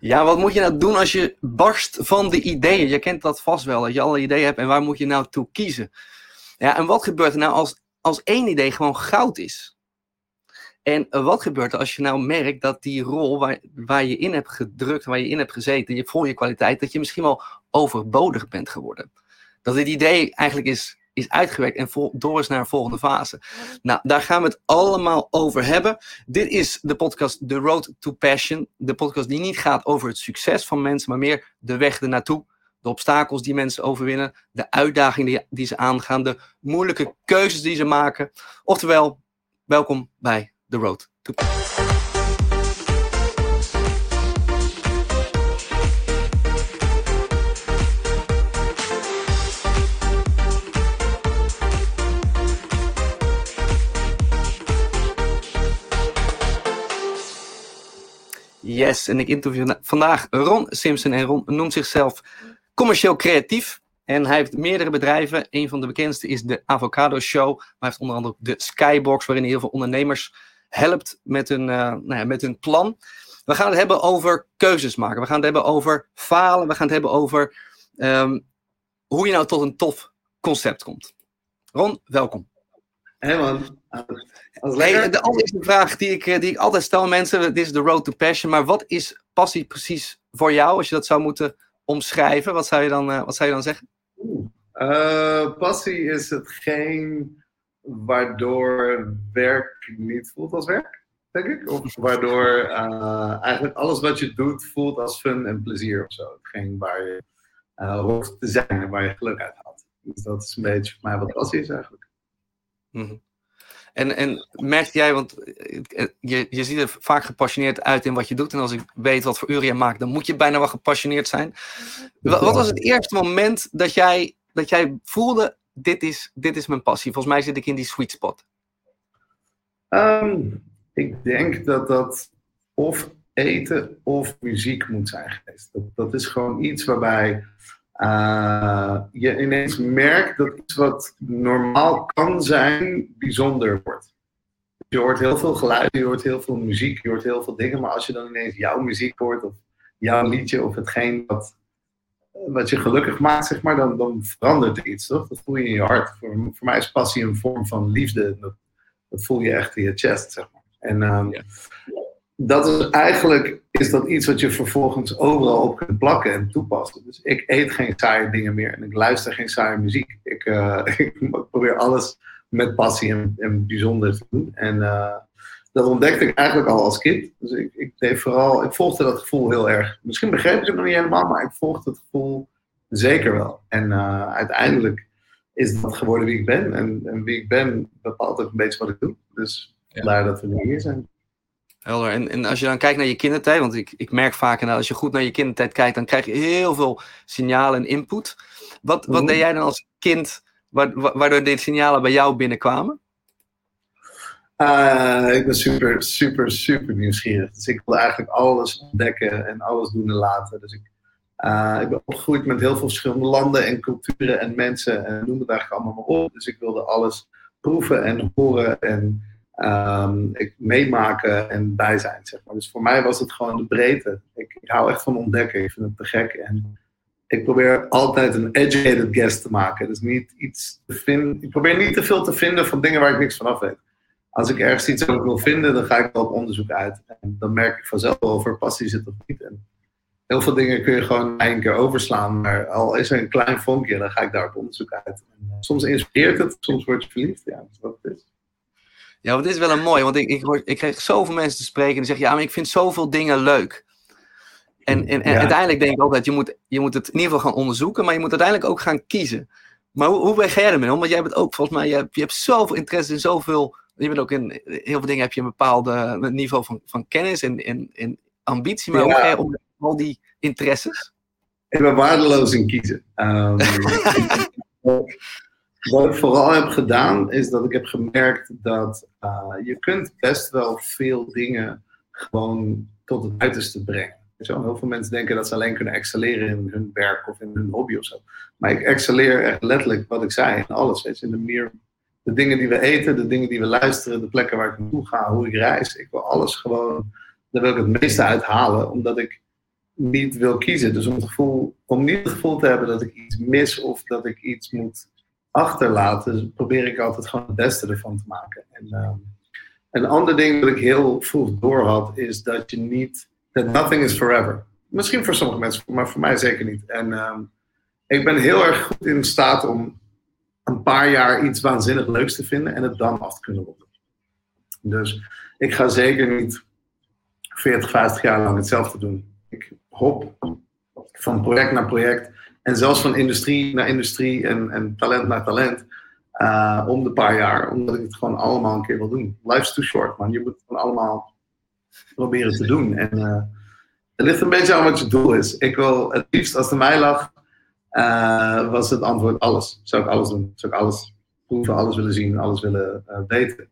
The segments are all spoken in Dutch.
Ja, wat moet je nou doen als je barst van de ideeën? Je kent dat vast wel, dat je alle ideeën hebt en waar moet je nou toe kiezen? Ja, en wat gebeurt er nou als, als één idee gewoon goud is? En wat gebeurt er als je nou merkt dat die rol waar, waar je in hebt gedrukt, waar je in hebt gezeten, je voor je kwaliteit, dat je misschien wel overbodig bent geworden? Dat dit idee eigenlijk is is uitgewerkt en door is naar een volgende fase. Nou, daar gaan we het allemaal over hebben. Dit is de podcast The Road to Passion. De podcast die niet gaat over het succes van mensen, maar meer de weg ernaartoe. De obstakels die mensen overwinnen, de uitdagingen die, die ze aangaan, de moeilijke keuzes die ze maken. Oftewel, welkom bij The Road to Passion. Yes, en ik interview vandaag Ron Simpson. En Ron noemt zichzelf commercieel creatief. En hij heeft meerdere bedrijven. Een van de bekendste is de Avocado Show. Maar hij heeft onder andere de Skybox, waarin hij heel veel ondernemers helpt met hun, uh, nou ja, met hun plan. We gaan het hebben over keuzes maken. We gaan het hebben over falen. We gaan het hebben over um, hoe je nou tot een tof concept komt. Ron, welkom. Hé man. Hey, de allereerste vraag die ik, eh, die ik altijd stel mensen, dit is de road to passion, maar wat is passie precies voor jou, als je dat zou moeten omschrijven? Wat zou je dan, uh, wat zou je dan zeggen? Uh, passie is hetgeen waardoor werk niet voelt als werk, denk ik. Of waardoor uh, eigenlijk alles wat je doet voelt als fun en plezier of zo. Hetgeen waar je hoort te zijn en waar je geluk uit haalt. Dus dat is een beetje voor mij wat passie is eigenlijk. Mm En, en merk jij, want eh, je, je ziet er vaak gepassioneerd uit in wat je doet. En als ik weet wat voor uren je maakt, dan moet je bijna wel gepassioneerd zijn. Wat, wat was het eerste moment dat jij, dat jij voelde, dit is, dit is mijn passie? Volgens mij zit ik in die sweet spot. Um, ik denk dat dat of eten of muziek moet zijn geweest. Dat, dat is gewoon iets waarbij uh, je ineens merkt dat iets wat normaal kan zijn, bijzonder wordt. Je hoort heel veel geluiden, je hoort heel veel muziek, je hoort heel veel dingen, maar als je dan ineens jouw muziek hoort, of jouw liedje, of hetgeen wat, wat je gelukkig maakt, zeg maar, dan, dan verandert er iets, toch? Dat voel je in je hart. Voor, voor mij is passie een vorm van liefde. Dat, dat voel je echt in je chest, zeg maar. En um, ja dat is eigenlijk is dat iets wat je vervolgens overal op kunt plakken en toepassen. Dus ik eet geen saaie dingen meer en ik luister geen saaie muziek. Ik, uh, ik probeer alles met passie en, en bijzonder te doen. En uh, dat ontdekte ik eigenlijk al als kind. Dus ik, ik, deed vooral, ik volgde dat gevoel heel erg. Misschien begreep ik het nog niet helemaal, maar ik volgde het gevoel zeker wel. En uh, uiteindelijk is dat geworden wie ik ben. En, en, wie ik ben bepaalt ook een beetje wat ik doe. Dus ja. vandaar dat we nu hier zijn. Helder. En, en als je dan kijkt naar je kindertijd, want ik, ik merk vaak, en als je goed naar je kindertijd kijkt, dan krijg je heel veel signalen en input. Wat, wat deed jij dan als kind, waardoor deze signalen bij jou binnenkwamen? Uh, ik ben super, super, super nieuwsgierig. Dus ik wilde eigenlijk alles ontdekken en alles doen en laten. Dus ik, uh, ik ben opgegroeid met heel veel verschillende landen en culturen en mensen en noem het eigenlijk allemaal maar op. Dus ik wilde alles proeven en horen en ik meemaken en bij zijn. Zeg maar. Dus voor mij was het gewoon de breedte. Ik, ik, hou echt van ontdekken, ik vind het te gek. En ik probeer altijd een educated guest te maken. Dus niet iets te vinden. Ik probeer niet te veel te vinden van dingen waar ik niks van af weet. Als ik ergens iets over wil vinden, dan ga ik wel op onderzoek uit. En dan merk ik vanzelf wel of er passie zit of niet. En heel veel dingen kun je gewoon één keer overslaan. Maar al is er een klein vonkje, dan ga ik daar op onderzoek uit. En eh, soms inspireert het, soms word je verliefd. Ja, dat is wat het is. Ja, want dit is wel een mooi, want ik, ik, hoor, ik kreeg zoveel mensen te spreken die zeggen, ja, maar ik vind zoveel dingen leuk. En, en, en uiteindelijk denk ik altijd, je moet, je moet het in ieder geval gaan onderzoeken, maar je moet uiteindelijk ook gaan kiezen. Maar hoe, hoe ben jij ermee om? Want jij bent ook, volgens mij, je hebt, je hebt zoveel interesse in zoveel, je bent ook in heel veel dingen heb je een bepaald niveau van, van kennis en, en, en ambitie, maar ja. hoe ga je om al die interesses? Ik ben waardeloos in kiezen. Um, Wat ik vooral heb gedaan, is dat ik heb gemerkt dat uh, je kunt best wel veel dingen gewoon tot het uiterste brengen. Zo, heel veel mensen denken dat ze alleen kunnen excelleren in hun werk of in hun hobby of zo. Maar ik excelleer echt letterlijk, wat ik zei, in alles. Weet je, in de, meer, de dingen die we eten, de dingen die we luisteren, de plekken waar ik naartoe ga, hoe ik reis. Ik wil alles gewoon, daar wil ik het meeste uit halen, omdat ik niet wil kiezen. Dus om, het gevoel, om niet het gevoel te hebben dat ik iets mis of dat ik iets moet achterlaten, probeer ik altijd gewoon het beste ervan te maken. En, uh, een ander ding dat ik heel vroeg door had, is dat je niet, that nothing is forever. Misschien voor sommige mensen, maar voor mij zeker niet. En uh, ik ben heel erg goed in staat om een paar jaar iets waanzinnig leuks te vinden en het dan af te kunnen ronden. Dus ik ga zeker niet 40, 50 jaar lang hetzelfde doen. Ik hop van project naar project en zelfs van industrie naar industrie en, en talent naar talent. Uh, om de paar jaar, omdat ik het gewoon allemaal een keer wil doen. Life's too short, man. Je moet het gewoon allemaal proberen te doen. En uh, het ligt een beetje aan wat je doel is. Ik wil het liefst, als het mij lag, uh, was het antwoord alles. Zou ik alles doen. Zou ik alles proeven, alles willen zien, alles willen weten.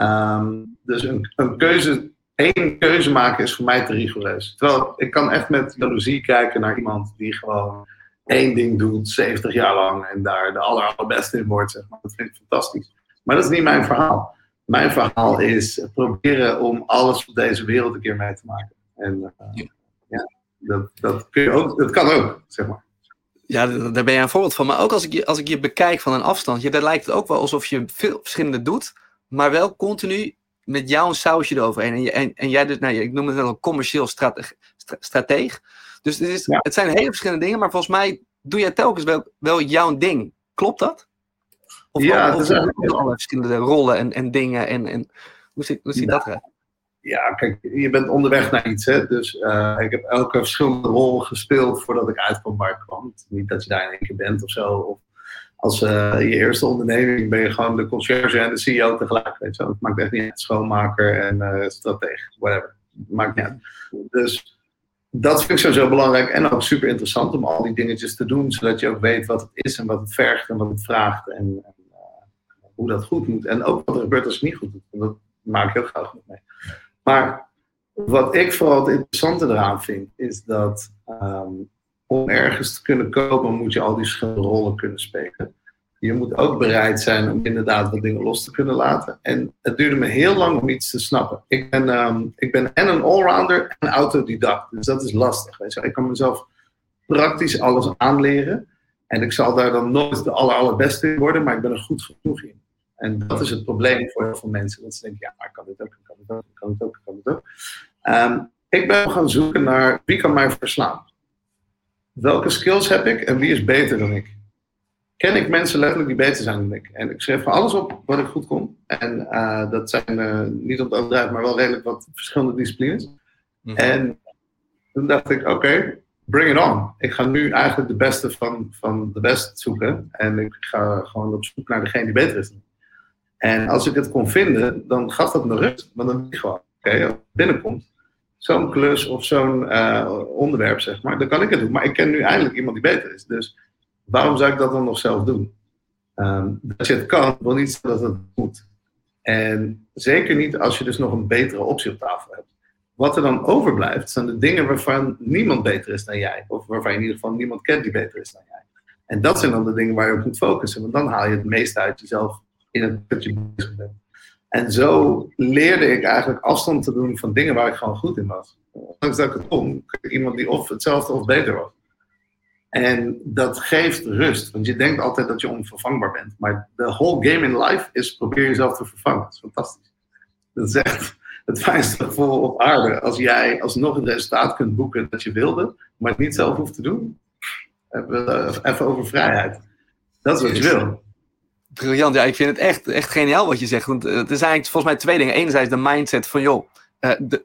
Um, dus een, een keuze één keuze maken is voor mij te rigoureus. Terwijl ik kan echt met jaloezie kijken naar iemand die gewoon één ding doet, 70 jaar lang en daar de aller, allerbeste in wordt. Zeg maar. Dat vind ik fantastisch. Maar dat is niet mijn verhaal. Mijn verhaal is proberen om alles op deze wereld een keer mee te maken. En uh, ja, dat, dat, kun je ook, dat kan ook, zeg maar. Ja, daar ben je een voorbeeld van. Maar ook als ik je, als ik je bekijk van een afstand, je, daar lijkt het ook wel alsof je veel verschillende doet, maar wel continu met jou een sausje eroverheen. En, je, en, en jij dus, nou, ik noem het wel een commercieel strateeg. Dus het, is, het zijn hele verschillende dingen, maar volgens mij doe jij telkens wel, wel jouw ding. Klopt dat? Of ja, of, zijn alle verschillende rollen en, en dingen. En, en, hoe ziet, hoe ziet dat eruit? Ja, kijk, je bent onderweg naar iets. Hè? Dus uh, ik heb elke verschillende rol gespeeld voordat ik uitkwam waar ik kwam. Niet dat je daar in één keer bent of zo. Of als uh, je eerste onderneming ben je gewoon de conciërge en de CEO tegelijk. Weet je? Dat maakt echt niet uit. Schoonmaker en uh, stratege, whatever. Maakt niet uit. Dus dat vind ik sowieso belangrijk en ook super interessant om al die dingetjes te doen, zodat je ook weet wat het is en wat het vergt en wat het vraagt en, en uh, hoe dat goed moet. En ook wat er gebeurt als het niet goed doet. En dat maak ik heel graag met mee. Maar wat ik vooral het interessante eraan vind, is dat um, om ergens te kunnen komen, moet je al die verschillende rollen kunnen spelen. Je moet ook bereid zijn om inderdaad wat dingen los te kunnen laten. En het duurde me heel lang om iets te snappen. Ik ben, um, ik ben en een allrounder en autodidact. Dus dat is lastig. Ik kan mezelf praktisch alles aanleren. En ik zal daar dan nooit de aller, allerbeste in worden, maar ik ben er goed genoeg in. En dat is het probleem voor heel veel mensen. Dat ze denken, ja, ik kan dit ook, ik kan dit ook, ik kan dit ook, ik kan dit ook. Um, ik ben gaan zoeken naar wie kan mij verslaan welke skills heb ik en wie is beter dan ik? Ken ik mensen letterlijk die beter zijn dan ik? En ik schreef van alles op wat ik goed kon. En uh, dat zijn uh, niet op het overdrijven, maar wel redelijk wat verschillende disciplines. Mhm. En toen dacht ik, oké, okay, bring it on. Ik ga nu eigenlijk de beste van, van de best zoeken. En ik ga gewoon op zoek naar degene die beter is. En als ik het kon vinden, dan gaf dat me rust. Want dan denk ik gewoon, oké, okay, als het binnenkomt, zo'n klus of zo'n uh, onderwerp, zeg maar, dan kan ik het doen. Maar ik ken nu eindelijk iemand die beter is. Dus waarom zou ik dat dan nog zelf doen? Um, dat je het kan, wil niet zeggen dat het moet. En zeker niet als je dus nog een betere optie op tafel hebt. Wat er dan overblijft, zijn de dingen waarvan niemand beter is dan jij. Of waarvan in ieder geval niemand kent die beter is dan jij. En dat zijn dan de dingen waar je op moet focussen. Want dan haal je het meeste uit jezelf in het dat je bezig bent. En zo leerde ik eigenlijk afstand te doen van dingen waar ik gewoon goed in was. Ondanks dat ik het kon, iemand die of hetzelfde of beter was. En dat geeft rust, want je denkt altijd dat je onvervangbaar bent. Maar de whole game in life is probeer jezelf te vervangen. Dat is fantastisch. Dat is echt het fijnste gevoel op aarde. Als jij alsnog het resultaat kunt boeken dat je wilde, maar het niet zelf hoeft te doen. Even over vrijheid. Dat is wat je wil. Briljant, ja, ik vind het echt, echt geniaal wat je zegt. Want uh, er zijn eigenlijk volgens mij twee dingen. Enerzijds de mindset van, joh, uh, de,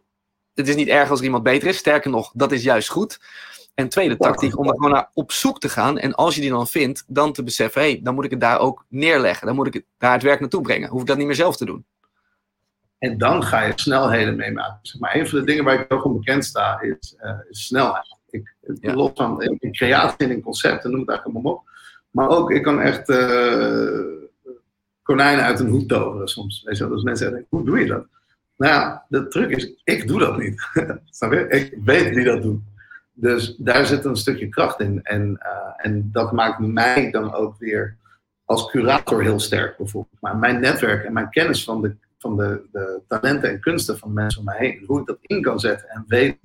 het is niet erg als er iemand beter is. Sterker nog, dat is juist goed. En tweede tactiek, om er gewoon naar op zoek te gaan. En als je die dan vindt, dan te beseffen, hé, hey, dan moet ik het daar ook neerleggen. Dan moet ik het, daar het werk naartoe brengen. Hoef ik dat niet meer zelf te doen. En dan ga je snelheden meemaken. Zeg maar een van de dingen waar ik ook onbekend sta, is, uh, is snelheid. Ik, ja. Los van in creatie en in concepten, noem het eigenlijk allemaal op. Maar ook, ik kan echt konijnen uit een hoed toveren soms. Weet je wel? Dus mensen zeggen, hoe doe je dat? Nou ja, de truc is, ik doe dat niet. Snap je? Ik weet wie dat doet. Dus daar zit een stukje kracht in. En, uh, en dat maakt mij dan ook weer als curator heel sterk bijvoorbeeld. Maar mijn netwerk en mijn kennis van de, van de, de talenten en kunsten van mensen om mij heen. Hoe ik dat in kan zetten en weet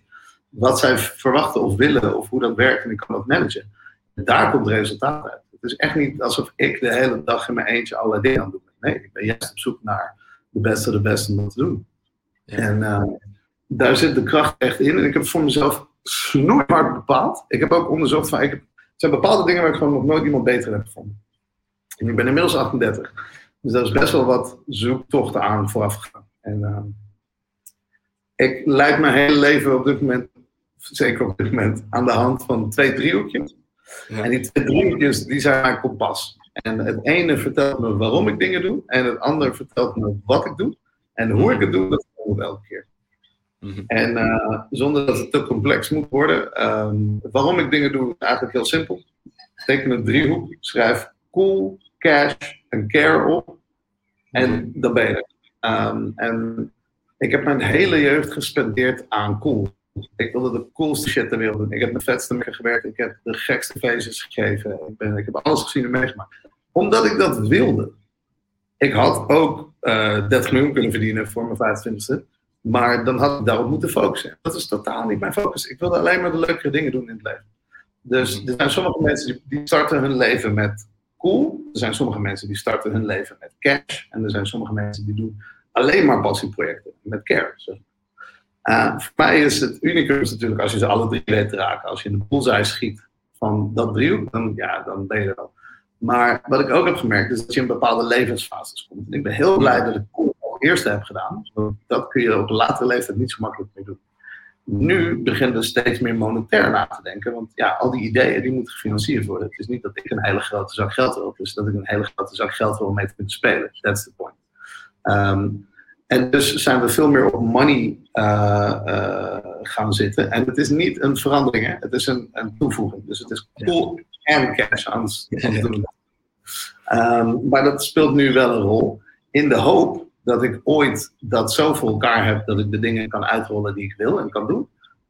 wat zij verwachten of willen of hoe dat werkt en ik kan dat managen. En daar komt het resultaat uit. Het is echt niet alsof ik de hele dag in mijn eentje allerlei dingen aan doe. Nee, ik ben juist op zoek naar de beste de beste om dat te doen. En uh, daar zit de kracht echt in. En ik heb voor mezelf snoeihard bepaald. Ik heb ook onderzocht van, ik heb, er zijn bepaalde dingen waar ik gewoon nog nooit iemand beter heb gevonden. En ik ben inmiddels 38. Dus dat is best wel wat zoektochten aan vooraf gegaan. En uh, ik leid mijn hele leven op dit moment, zeker op dit moment, aan de hand van twee driehoekjes. Ja. En die twee driehoekjes, die zijn mijn kompas. En het ene vertelt me waarom ik dingen doe, en het andere vertelt me wat ik doe. En hoe ik het doe, dat vertelt elke keer. Mhm. En uh, zonder dat het te complex moet worden, um, waarom ik dingen doe, is eigenlijk heel simpel. Teken een driehoek, schrijf cool, cash en care op. En mhm. dan ben je er. Um, en ik heb mijn hele jeugd gespendeerd aan cool. Ik wilde de coolste shit ter wereld doen. Ik heb met vetste mekken gewerkt. Ik heb de gekste feestjes gegeven. Ik, ben, ik heb alles gezien en meegemaakt. Omdat ik dat wilde. Ik had ook uh, eh, 30 miljoen kunnen verdienen voor mijn 25e. Maar dan had ik daarop moeten focussen. Dat is totaal niet mijn focus. Ik wilde alleen maar de leukere dingen doen in het leven. Dus er zijn sommige mensen die, die starten hun leven met cool. Er zijn sommige mensen die starten hun leven met cash. En er zijn sommige mensen die doen alleen maar passieprojecten met care. Uh, voor mij is het unicum natuurlijk als je ze alle drie weet te raken. Als je in de bullseye schiet van dat driehoek, dan, ja, dan ben je er wel. Maar wat ik ook heb gemerkt is dat je in bepaalde levensfases komt. En ik ben heel blij dat ik cool eerste heb gedaan. Dat kun je op een latere leeftijd niet zo makkelijk meer doen. Nu beginnen we steeds meer monetair na te denken. Want ja, al die ideeën die moeten gefinancierd worden. Het is niet dat ik een hele grote zak geld wil. Het is dat ik een hele grote zak geld wil om mee te kunnen spelen. That's the point. Um, en dus zijn we veel meer op money uh, uh, gaan zitten. En het is niet een verandering, hè? het is een, een toevoeging. Dus het is cool en cash aan het doen. Um, maar dat speelt nu wel een rol. In de hoop dat ik ooit dat zo voor elkaar heb dat ik de dingen kan uitrollen die ik wil en kan doen.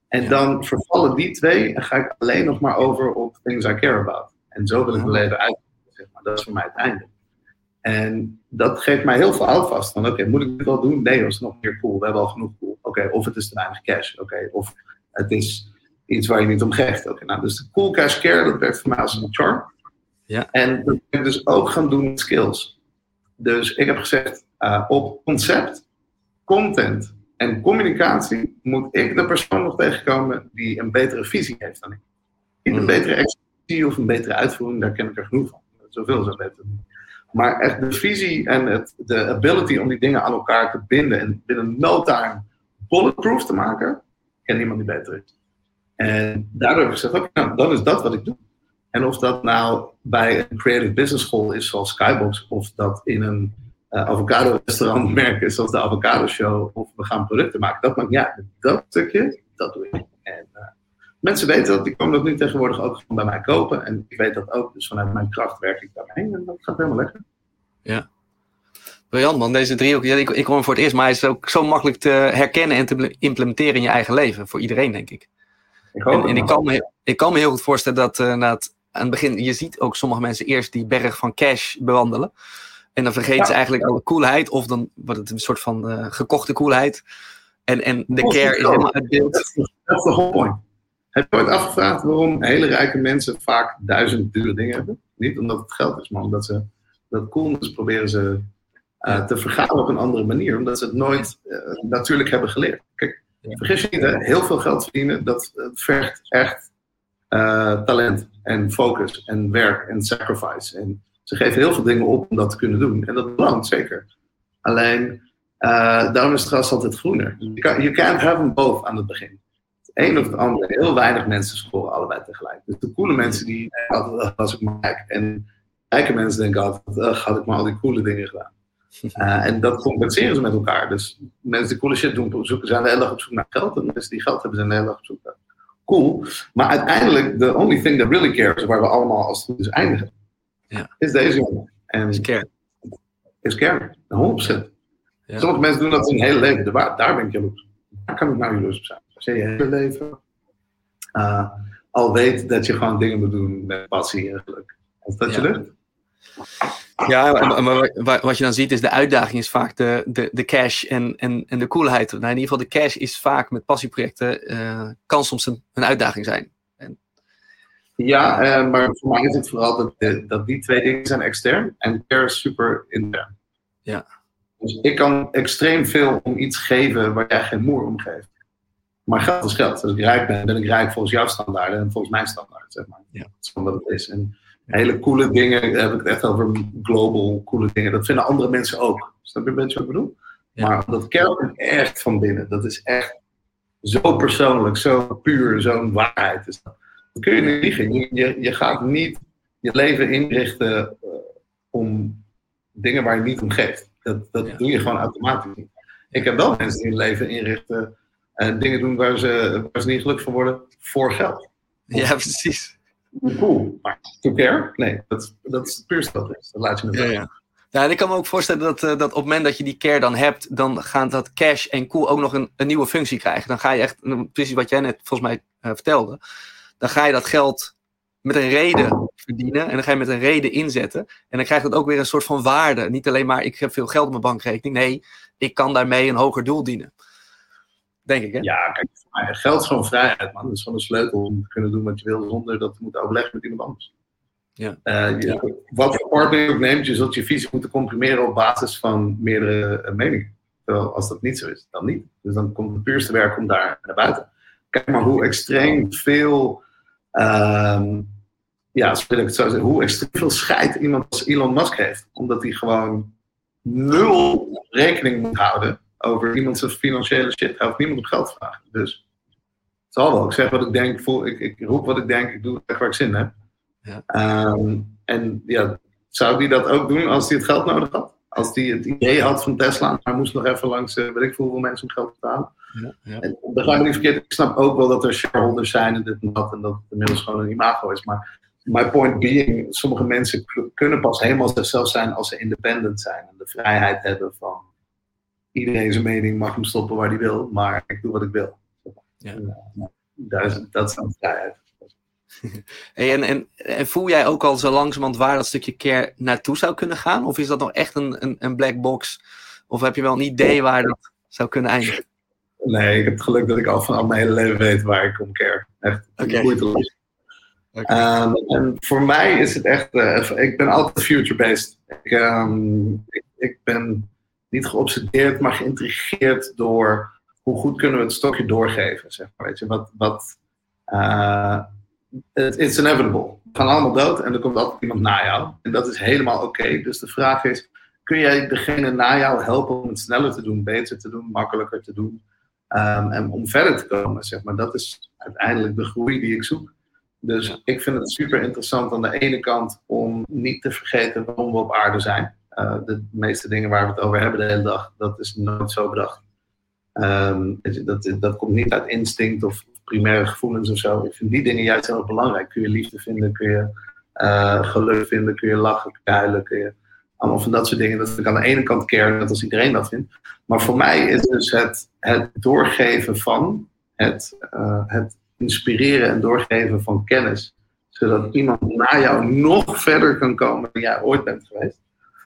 En dan vervallen die twee en ga ik alleen nog maar over op things I care about. En zo wil ik mijn leven uit. Zeg maar. Dat is voor mij het einde. En dat geeft mij heel veel houvast. Van oké, moet ik dit wel doen? Nee, dat is nog meer cool. We hebben al genoeg cool. Oké, of het is te weinig cash. Oké, of het is iets waar je niet om geeft. Oké, nou, dus de cool cash care, dat werkt voor mij als een charm. Ja. En dat ben ik dus ook gaan doen met skills. Dus ik heb gezegd, uh, op concept, content en communicatie moet ik de persoon nog tegenkomen die een betere visie heeft dan ik. Niet een mm. betere executie of een betere uitvoering, daar ken ik er genoeg van. Zoveel zo beter. Maar echt de visie en het, de ability om die dingen aan elkaar te binden en binnen no time bulletproof te maken, ken niemand die beter is. En daardoor heb ik gezegd, oké, nou, dan is dat wat ik doe. En of dat nou bij een creative business school is zoals Skybox, of dat in een uh, avocado restaurant merk is zoals de Avocado Show, of we gaan producten maken, dat maakt ja, dat stukje, dat doe ik. En uh, mensen weten dat, die komen dat nu tegenwoordig ook gewoon bij mij kopen. En ik weet dat ook, dus vanuit mijn kracht werk ik daarmee en dat gaat helemaal lekker. Ja. Briljant man, deze driehoek. Ja, ik, ik hoor hem voor het eerst, maar hij is ook zo makkelijk te herkennen en te implementeren in je eigen leven. Voor iedereen, denk ik. Ik hoop en, en ik, kan me, ik kan me heel goed voorstellen dat uh, na het, aan het begin, je ziet ook sommige mensen eerst die berg van cash bewandelen. En dan vergeten ze eigenlijk alle coolheid, of dan wordt het een soort van uh, gekochte coolheid. En, en de care is helemaal uit beeld. Dat is de whole point. Heb je ooit afgevraagd waarom hele rijke mensen vaak duizend dure dingen hebben? Niet omdat het geld is, maar omdat ze dat coolness proberen ze uh, te vergaren op een andere manier, omdat ze het nooit uh, natuurlijk hebben geleerd. Kijk, vergis je niet, hè? heel veel geld verdienen, dat, vergt echt uh, talent en focus en werk en sacrifice. En ze geven heel veel dingen op om dat te kunnen doen. En dat belangt zeker. Alleen, daarom is het gras altijd groener. You can't have them both aan het begin een of het andere. Heel weinig mensen scoren allebei tegelijk. Dus de coole mensen die altijd was ik maar rijk. En rijke mensen denken altijd, had ik maar al die coole dingen gedaan. Uh, en dat compenseren ze met elkaar. Dus mensen die coole shit doen, zoeken, zijn de hele dag op zoek naar geld. En mensen die geld hebben, zijn de hele dag op zoek naar cool. Maar uiteindelijk, the only thing that really cares, waar we allemaal als het goed is eindigen, ja. is deze jongen. En is care. Is care, 100%. Ja. Sommige mensen doen dat hun hele leven. Daar, daar ben ik jaloers. Daar kan ik nou jaloers op zijn je hele leven uh, al weet dat je gewoon dingen moet doen met passie en geluk. Is dat je lukt? Ja, maar, wat je dan ziet is de uitdaging is vaak de, de, de cash en, en, en de coolheid. Nou, in ieder geval de cash is vaak met passieprojecten, uh, kan soms een, een uitdaging zijn. Ja, uh, maar voor mij is het vooral dat, dat die twee dingen zijn extern en care is super intern. Ja. Dus ik kan extreem veel om iets geven waar jij geen moer om geeft. Maar geld is geld. Als ik rijk ben, ben ik rijk volgens jouw standaarden en volgens mijn standaarden, zeg maar. Ja. Dat is wat het is. En hele coole dingen, heb ik het echt over global coole dingen. Dat vinden andere mensen ook. Snap je een beetje wat ik bedoel? Ja. Maar dat kern echt van binnen. Dat is echt zo persoonlijk, zo puur, zo'n waarheid. Dus dat kun je niet liegen. Je, je, gaat niet je leven inrichten uh, om dingen waar je niet om geeft. Dat, dat doe je gewoon automatisch niet. Ik heb wel mensen die hun leven inrichten en dingen doen waar ze, waar ze niet gelukkig van worden voor geld. Ja, precies. Cool, maar to care? Nee, dat, dat is puur stel. Dat laat je me ja, ja. Ja, en ik kan me ook voorstellen dat, uh, dat op het moment dat je die care dan hebt, dan gaat dat cash en cool ook nog een, een nieuwe functie krijgen. Dan ga je echt, precies wat jij net volgens mij uh, vertelde, dan ga je dat geld met een reden verdienen en dan ga je met een reden inzetten. En dan krijgt het ook weer een soort van waarde. Niet alleen maar ik heb veel geld op mijn bankrekening, nee, ik kan daarmee een hoger doel dienen. Denk ik, hè? Ja, kijk, geld is gewoon vrijheid, man. Dat is gewoon een sleutel om te kunnen doen wat je wil zonder dat te moeten overleggen met iemand anders. Ja. Uh, je, wat voor partner je ook neemt, je zult je visie moeten comprimeren op basis van meerdere uh, meningen. Terwijl als dat niet zo is, dan niet. Dus dan komt het puurste werk om daar naar buiten. Kijk maar hoe extreem veel, uh, ja, wil ik het zo zeggen, hoe extreem veel scheid iemand als Elon Musk heeft. Omdat hij gewoon nul rekening moet houden over iemands financiële shit. Hij hoeft niemand op geld vragen. Dus het zal wel. Ik zeg wat ik denk, voel, ik, ik roep wat ik denk, ik doe echt waar ik zin heb. Ja. Um, en ja, zou die dat ook doen als hij het geld nodig had? Als hij het idee had van Tesla, hij moest nog even langs, uh, weet ik hoeveel mensen om geld betalen. Ja, ja. En begrijp me niet verkeerd, ik snap ook wel dat er shareholders zijn en dit en dat, en dat het inmiddels gewoon een imago is. Maar my point being, sommige mensen kunnen pas helemaal zichzelf zijn als ze independent zijn en de vrijheid hebben van iedereen zijn mening mag hem stoppen waar hij wil, maar ik doe wat ik wil. Ja. Dat, is, dat is dan vrijheid. Hey, en, en, en, voel jij ook al zo langzamerhand waar dat stukje care naartoe zou kunnen gaan? Of is dat nog echt een, een, een black box? Of heb je wel een idee waar dat zou kunnen eindigen? Nee, ik heb het geluk dat ik al van al mijn hele leven weet waar ik om care. Echt okay. moeiteloos. Okay. Um, en voor mij is het echt, uh, ik ben altijd future-based. Ik, um, ik, ik, ben niet geobsedeerd, maar geïntrigeerd door hoe goed kunnen we het stokje doorgeven. Zeg maar, weet je, wat, wat, uh, it's inevitable. We gaan allemaal dood en er komt altijd iemand na jou. En dat is helemaal oké. Dus de vraag is, kun jij degene na jou helpen om het sneller te doen, beter te doen, makkelijker te doen? Um, en om verder te komen, zeg maar. Dat is uiteindelijk de groei die ik zoek. Dus ja. ik vind het super interessant aan de ene kant om niet te vergeten waarom we op aarde zijn. Uh, de meeste dingen waar we het over hebben de hele dag, dat is nooit zo bedacht. Um, dat, dat komt niet uit instinct of primaire gevoelens of zo. Ik vind die dingen juist heel belangrijk. Kun je liefde vinden, kun je uh, geluk vinden, kun je lachen, kun je huilen, kun je allemaal van dat soort dingen. Dat vind ik aan de ene kant care, net als iedereen dat vindt. Maar voor mij is dus het, het doorgeven van, het, uh, het inspireren en doorgeven van kennis, zodat iemand na jou nog verder kan komen dan jij ooit bent geweest.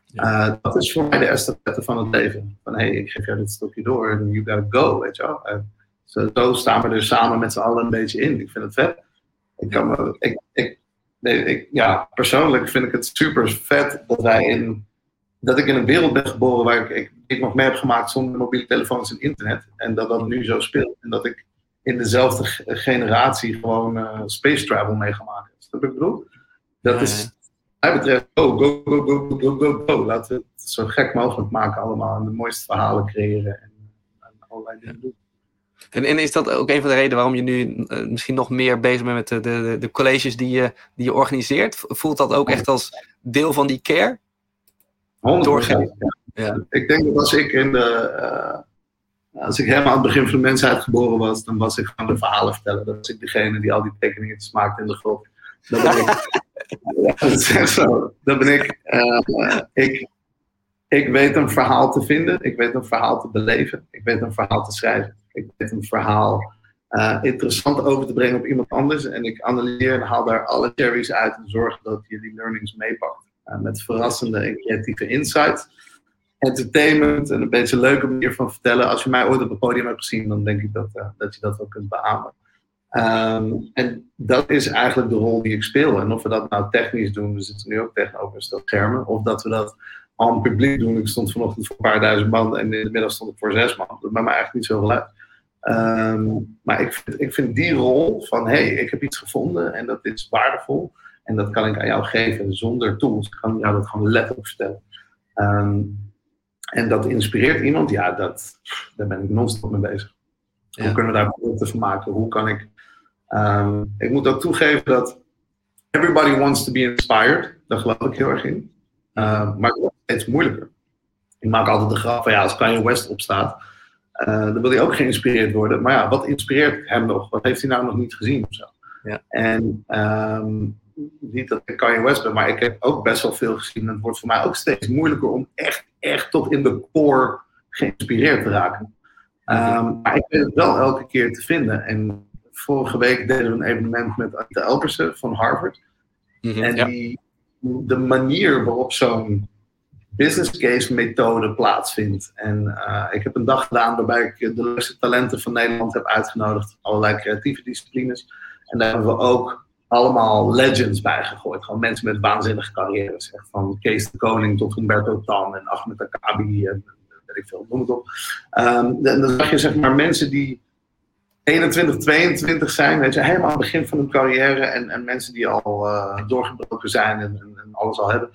Ja. Uh, dat is voor mij de estafette van het leven. Van hé, hey, ik geef jou dit stokje door en you gotta go, weet je wel. Zo, zo, staan we er samen met z'n allen een beetje in. Ik vind het vet. Ik kan me, ik, ik, nee, ik, ja, persoonlijk vind ik het super vet dat wij in, dat ik in een wereld ben geboren waar ik, ik, ik nog mee heb gemaakt zonder mobiele telefoons en internet. En dat dat nu zo speelt. En dat ik in dezelfde generatie gewoon uh, space travel meegemaakt heb. Dat ik bedoel? Dat is, mij betreft, go, go, go, go, go, go, go. Laten we het zo gek mogelijk maken allemaal. En de mooiste verhalen creëren. En, en allerlei dingen doen. En, en, is dat ook een van de redenen waarom je nu uh, misschien nog meer bezig bent met de, de, de colleges die je, die je organiseert? Voelt dat ook echt als deel van die care? 100%. Ja. ja. Ik denk dat als ik in de. Uh, als ik helemaal aan het begin van de mensheid geboren was, dan was ik gewoon de verhalen vertellen. Dat was ik degene die al die tekeningen maakte in de grot. Dat ben ik. ja, dat is echt zo. Dat ben ik. Uh, ik. Ik weet een verhaal te vinden. Ik weet een verhaal te beleven. Ik weet een verhaal te schrijven. Ik weet een verhaal uh, interessant over te brengen op iemand anders. En ik analyseer en haal daar alle cherries uit en zorg dat je die learnings meepakt. met verrassende en creatieve insights. Entertainment en een beetje een leuke manier van vertellen. Als je mij ooit op het podium hebt gezien, dan denk ik dat, dat je dat wel kunt beamen. Ehm, en dat is eigenlijk de rol die ik speel. En of we dat nou technisch doen, we zitten nu ook tegenover een stel schermen, of dat we dat al publiek doen. Ik stond vanochtend voor een paar duizend man en in de middag stond ik voor zes man. Dat maakt me eigenlijk niet zoveel uit. Ehm, maar ik vind, ik vind die rol van, hé, hey, ik heb iets gevonden en dat is waardevol. En dat kan ik aan jou geven zonder tools. Ik kan jou dat gewoon letterlijk vertellen. Ehm, en dat inspireert iemand, ja, dat, daar ben ik non-stop mee bezig. Hoe kunnen we daar producten van maken? Hoe kan ik Ehm, ik moet ook toegeven dat everybody wants to be inspired. Daar geloof ik heel erg in. Uh, maar het wordt steeds moeilijker. Ik maak altijd de grap van ja, als Kanye West opstaat, dan wil hij ook geïnspireerd worden. Maar ja, wat inspireert hem nog? Wat heeft hij nou nog niet gezien of zo? Ja. En um, niet dat ik Kanye West ben, maar ik heb ook best wel veel gezien. En het wordt voor mij ook steeds moeilijker om echt, echt tot in de core geïnspireerd te raken. Um, maar ik weet het wel elke keer te vinden. En vorige week deden we een evenement met Anita Elpersen van Harvard. Mhm, en die, de manier waarop zo'n business case methode plaatsvindt. En uh, ik heb een dag gedaan waarbij ik de leukste talenten van Nederland heb uitgenodigd. Allerlei creatieve disciplines. En daar hebben we ook allemaal legends bij gegooid. Gewoon mensen met waanzinnige carrières. Echt van Kees de Koning tot Humberto Tan en Ahmed Akabi en weet ik veel, noem het op. Um, en dan zag je zeg maar mensen die 21, 22 zijn, weet helemaal aan het begin van hun carrière en, en mensen die al uh, doorgebroken zijn en, en, alles al hebben.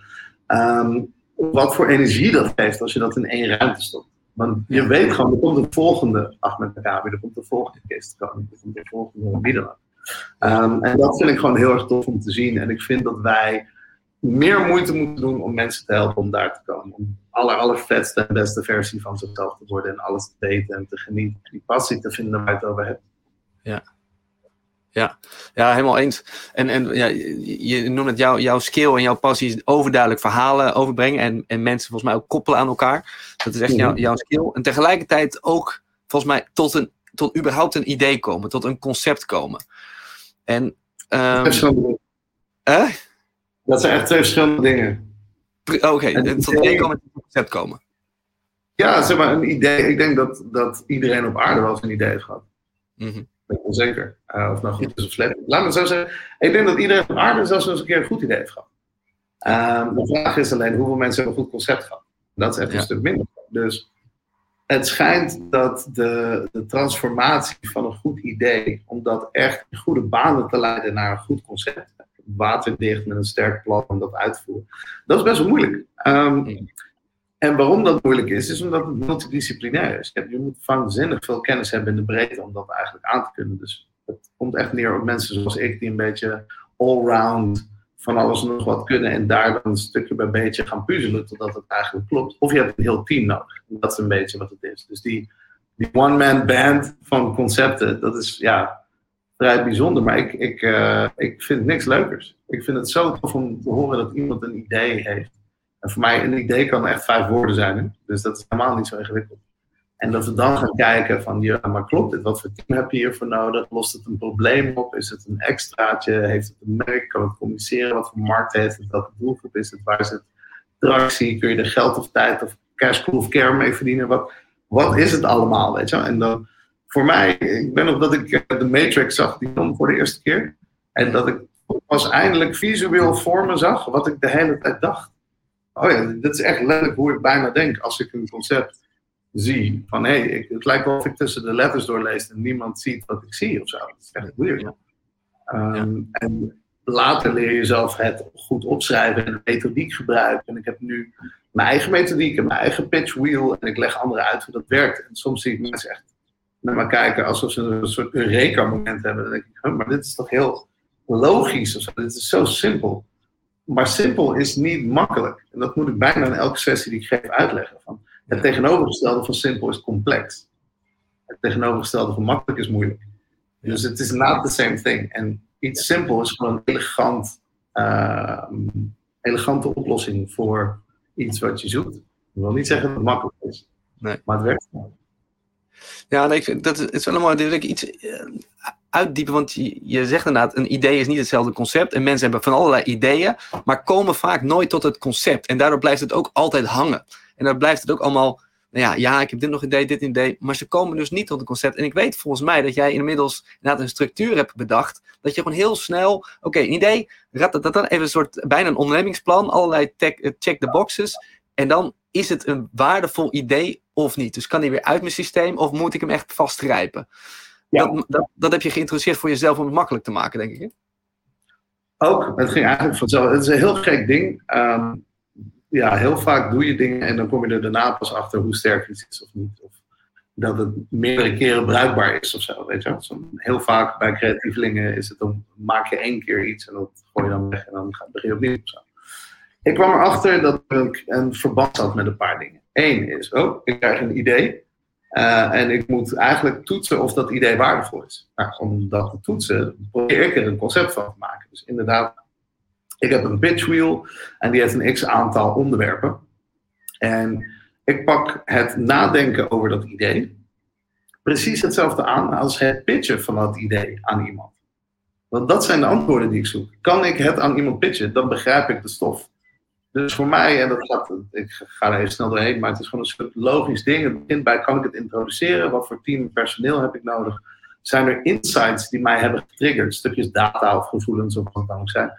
Um, wat voor energie dat geeft als je dat in één ruimte stopt. Want je weet gewoon, er komt de volgende Ahmed Akabi, er komt de volgende Kees er komt de volgende dan um, En dat vind ik gewoon heel erg tof om te zien. En ik vind dat wij meer moeite moeten doen om mensen te helpen om daar te komen. Om aller, allervetste en beste versie van zichzelf te worden en alles te weten en te genieten. Die passie te vinden waar je het over hebt. Ja. Ja, ja helemaal eens. En, en ja, je noemt het jouw, jouw skill en jouw passie is overduidelijk verhalen overbrengen en, en mensen volgens mij ook koppelen aan elkaar. Dat is echt jouw, mhm. jouw skill. En tegelijkertijd ook volgens mij tot, een, tot überhaupt een idee komen, tot een concept komen. En, um, eh? Dat zijn echt twee verschillende dingen. Oké, okay. tot een idee komen tot een concept komen. Ja, zeg maar een idee. Ik denk dat, dat iedereen op aarde wel eens een idee heeft gehad. Mm -hmm. Ben ik onzeker. Uh, of nou goed is of slecht. Laat me zo zeggen. Ik denk dat iedereen op aarde zelfs eens een keer een goed idee heeft gehad. Uh, de vraag is alleen hoeveel mensen hebben een goed concept gehad. Dat is even een stuk minder. Dus het schijnt dat de, de transformatie van een goed idee, om dat echt in goede banen te leiden naar een goed concept, waterdicht met een sterk plan om dat uit te voeren. Dat is best wel moeilijk. Um, en waarom dat moeilijk is, is omdat het multidisciplinair is. Je moet waanzinnig veel kennis hebben in de breedte om dat eigenlijk aan te kunnen. Dus het komt echt neer op mensen zoals ik, die een beetje allround van alles en nog wat kunnen en daar dan een stukje bij beetje gaan puzzelen totdat het eigenlijk klopt. Of je hebt een heel team nodig. Dat is een beetje wat het is. Dus die, die one-man band van concepten, dat is ja, vrij bijzonder. Maar ik, ik, uh, ik vind niks leukers. Ik vind het zo tof om te horen dat iemand een idee heeft. Voor mij, een idee kan echt vijf woorden zijn. Dus dat is helemaal niet zo ingewikkeld. En dat we dan gaan kijken van, ja, maar klopt dit? Wat voor team heb je hiervoor nodig? Lost het een probleem op? Is het een extraatje? Heeft het een merk? Kan het communiceren? Wat voor markt heeft het? Welke doelgroep is het? Waar is het tractie? Kun je er geld of tijd of cashpool of care mee verdienen? Wat, wat is het allemaal, weet je En dan, voor mij, ik ben op dat ik eh, de Matrix zag, die film voor de eerste keer. En dat ik pas eindelijk visueel voor me zag wat ik de hele tijd dacht. Oh ja, dit is echt letterlijk hoe ik bijna denk als ik een concept zie. Van hé, hey, het lijkt wel of ik tussen de letters doorlees en niemand ziet wat ik zie of zo. Dat is echt weird. Ja. Ehm, en later leer je zelf het goed opschrijven en de methodiek gebruiken. En ik heb nu mijn eigen methodiek en mijn eigen pitch wheel. En ik leg anderen uit hoe dat werkt. En soms zie ik mensen echt naar me kijken alsof ze een soort Eureka-moment hebben. Dan denk ik, maar dit is toch heel logisch of zo. Dit is zo simpel. Maar simpel is niet makkelijk. En dat moet ik bijna in elke sessie die ik geef uitleggen. Van het tegenovergestelde van simpel is complex. Het tegenovergestelde van makkelijk is moeilijk. Dus het is not the same thing. En iets simpel is gewoon een elegant, uh, elegante oplossing voor iets wat je zoekt. Ik wil niet zeggen dat het makkelijk is. Nee. Maar het werkt Ja, nee, ik vind, dat is wel een mooi. Iets, uh, uitdiepen? Want je, zegt inderdaad, een idee is niet hetzelfde concept. En mensen hebben van allerlei ideeën, maar komen vaak nooit tot het concept. En daardoor blijft het ook altijd hangen. En dan blijft het ook allemaal, nou ja, ja, ik heb dit nog idee, dit idee. Maar ze komen dus niet tot het concept. En ik weet volgens mij dat jij inmiddels inderdaad een structuur hebt bedacht. Dat je gewoon heel snel, oké, een idee, dat dan even een soort, bijna een ondernemingsplan. Allerlei eh, check the boxes. En dan is het een waardevol idee of niet? Dus kan die weer uit mijn systeem of moet ik hem echt vastgrijpen? Ja. Dat, dat, dat heb je geïntroduceerd voor jezelf om het makkelijk te maken, denk ik. Ook, het ging eigenlijk vanzelf. Het is een heel gek ding. Ehm, ja, heel vaak doe je dingen en dan kom je er daarna pas achter hoe sterk iets is of niet. Of dat het meerdere keren bruikbaar is of zo. Weet je? heel vaak bij creatievelingen is het dan maak je één keer iets en dat gooi je dan weg en dan begin je opnieuw. Of zo. Ik kwam erachter dat ik een verband had met een paar dingen. Eén is, oh, ik krijg een idee. Uh, en ik moet eigenlijk toetsen of dat idee waardevol is. Nou, om dat te toetsen, probeer ik er een concept van te maken. Dus inderdaad, ik heb een pitch wheel en die heeft een x aantal onderwerpen. En ik pak het nadenken over dat idee precies hetzelfde aan als het pitchen van dat idee aan iemand. Want dat zijn de antwoorden die ik zoek. Kan ik het aan iemand pitchen, dan begrijp ik de stof. Dus voor mij, en dat gaat, ik ga er even snel doorheen, maar het is gewoon een soort logisch ding. Het begint bij, kan ik het introduceren? Wat voor team personeel heb ik nodig? Zijn er insights die mij hebben getriggerd? Stukjes data of gevoelens of wat dan ook zijn.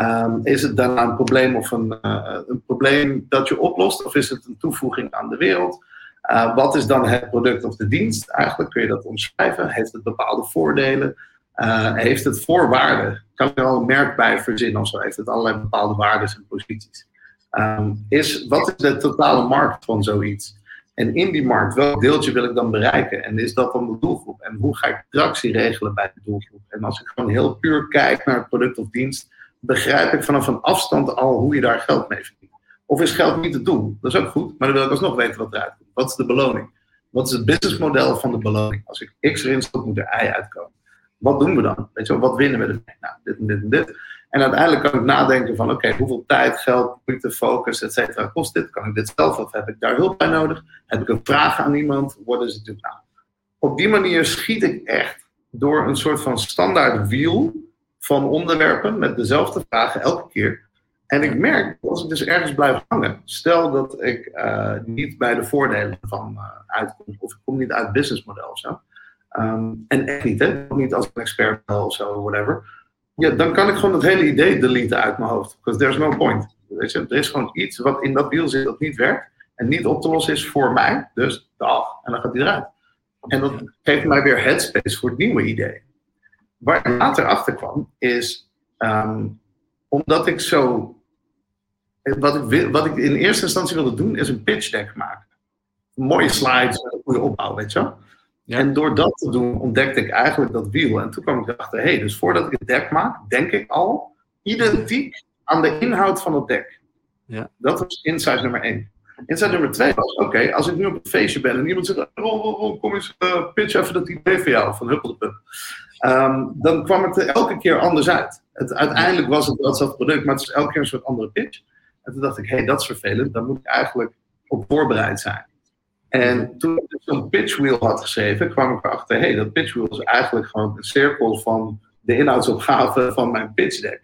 Um, is het daarna een probleem of een, uh, een probleem dat je oplost? Of is het een toevoeging aan de wereld? Uh, wat is dan het product of de dienst? Eigenlijk kun je dat omschrijven. Heeft het bepaalde voordelen? Uh, heeft het voorwaarden? Kan er al een merk bij verzinnen of zo? Heeft het allerlei bepaalde waarden en posities? Um, is, wat is de totale markt van zoiets? En in die markt, welk deeltje wil ik dan bereiken? En is dat dan de doelgroep? En hoe ga ik tractie regelen bij de doelgroep? En als ik gewoon heel puur kijk naar het product of dienst, begrijp ik vanaf een afstand al hoe je daar geld mee verdient. Of is geld niet het doel? Dat is ook goed, maar dan wil ik alsnog weten wat eruit komt. Wat is de beloning? Wat is het businessmodel van de beloning? Als ik X erin stop, moet er Y uitkomen. Wat doen we dan? Weet je wel, wat winnen we ermee? Nou, dit en dit en dit. En uiteindelijk kan ik nadenken van, oké, hoeveel tijd, geld, moeite, focus, et cetera, kost dit? Kan ik dit zelf of heb ik daar hulp bij nodig? Heb ik een vraag aan iemand? Worden ze natuurlijk, nou, op die manier schiet ik echt door een soort van standaard wiel van onderwerpen met dezelfde vragen elke keer. En ik merk, als ik dus ergens blijf hangen, stel dat ik uh, niet bij de voordelen van uh, uitkom, of ik kom niet uit het businessmodel of zo. Um, en echt niet, hè? niet als een expert of zo, whatever ja, dan kan ik gewoon het hele idee deleten uit mijn hoofd. Because there's no point. Weet je, er is gewoon iets wat in dat wiel zit dat niet werkt. En niet op te lossen is voor mij. Dus dag. En dan gaat hij eruit. En dat geeft mij weer headspace voor het nieuwe idee. Waar ik later achter kwam, is um, omdat ik zo. Wat ik, wat ik in eerste instantie wilde doen, is een pitch deck maken. Mooie slides, een goede opbouw, weet je wel. En door dat te doen ontdekte ik eigenlijk dat wiel. En toen kwam ik erachter, hé, hey, dus voordat ik het dek maak, denk ik al identiek aan de inhoud van het dek. Ja. Dat was insight nummer één. Insight nummer twee was, oké, als ik nu op een feestje ben en iemand zegt, oh, kom eens, uh, pitch even dat idee van jou, van Huppeldepup. Um, dan kwam het er elke keer anders uit. Het, uiteindelijk was het wel hetzelfde product, maar het is elke keer een soort andere pitch. En toen dacht ik, hé, hey, dat is vervelend, daar moet ik eigenlijk op voorbereid zijn. En toen ik zo'n pitchwheel had geschreven, kwam ik erachter, hé, hey, dat pitchwheel is eigenlijk gewoon een cirkel van de inhoudsopgave van mijn pitch deck.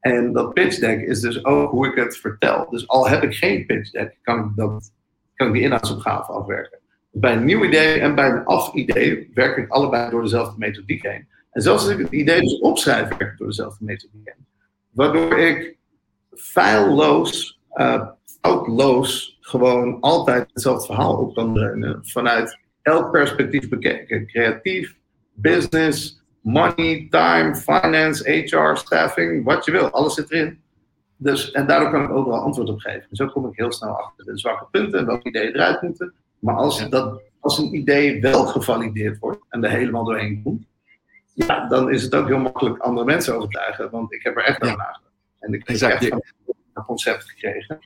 En dat pitch deck is dus ook hoe ik het vertel. Dus al heb ik geen pitch deck, kan ik, dat, kan ik die inhoudsopgave afwerken. Bij een nieuw idee en bij een af-idee werk ik allebei door dezelfde methodiek heen. En zelfs als ik het idee dus opschrijf, werk ik door dezelfde methodiek heen. Waardoor ik feilloos, uh, foutloos gewoon altijd hetzelfde verhaal op kan dreunen. Vanuit elk perspectief bekeken. Creatief, business, money, time, finance, HR, staffing, wat je wil. Alles zit erin. Dus, en daardoor kan ik overal antwoord op geven. Dus zo kom ik heel snel achter de zwakke punten en welke ideeën eruit moeten. Maar als, dat, als een idee wel gevalideerd wordt en er helemaal doorheen komt, ja, dan is het ook heel makkelijk andere mensen overtuigen. Want ik heb er echt aan nagedacht. En ik heb echt een concept gekregen.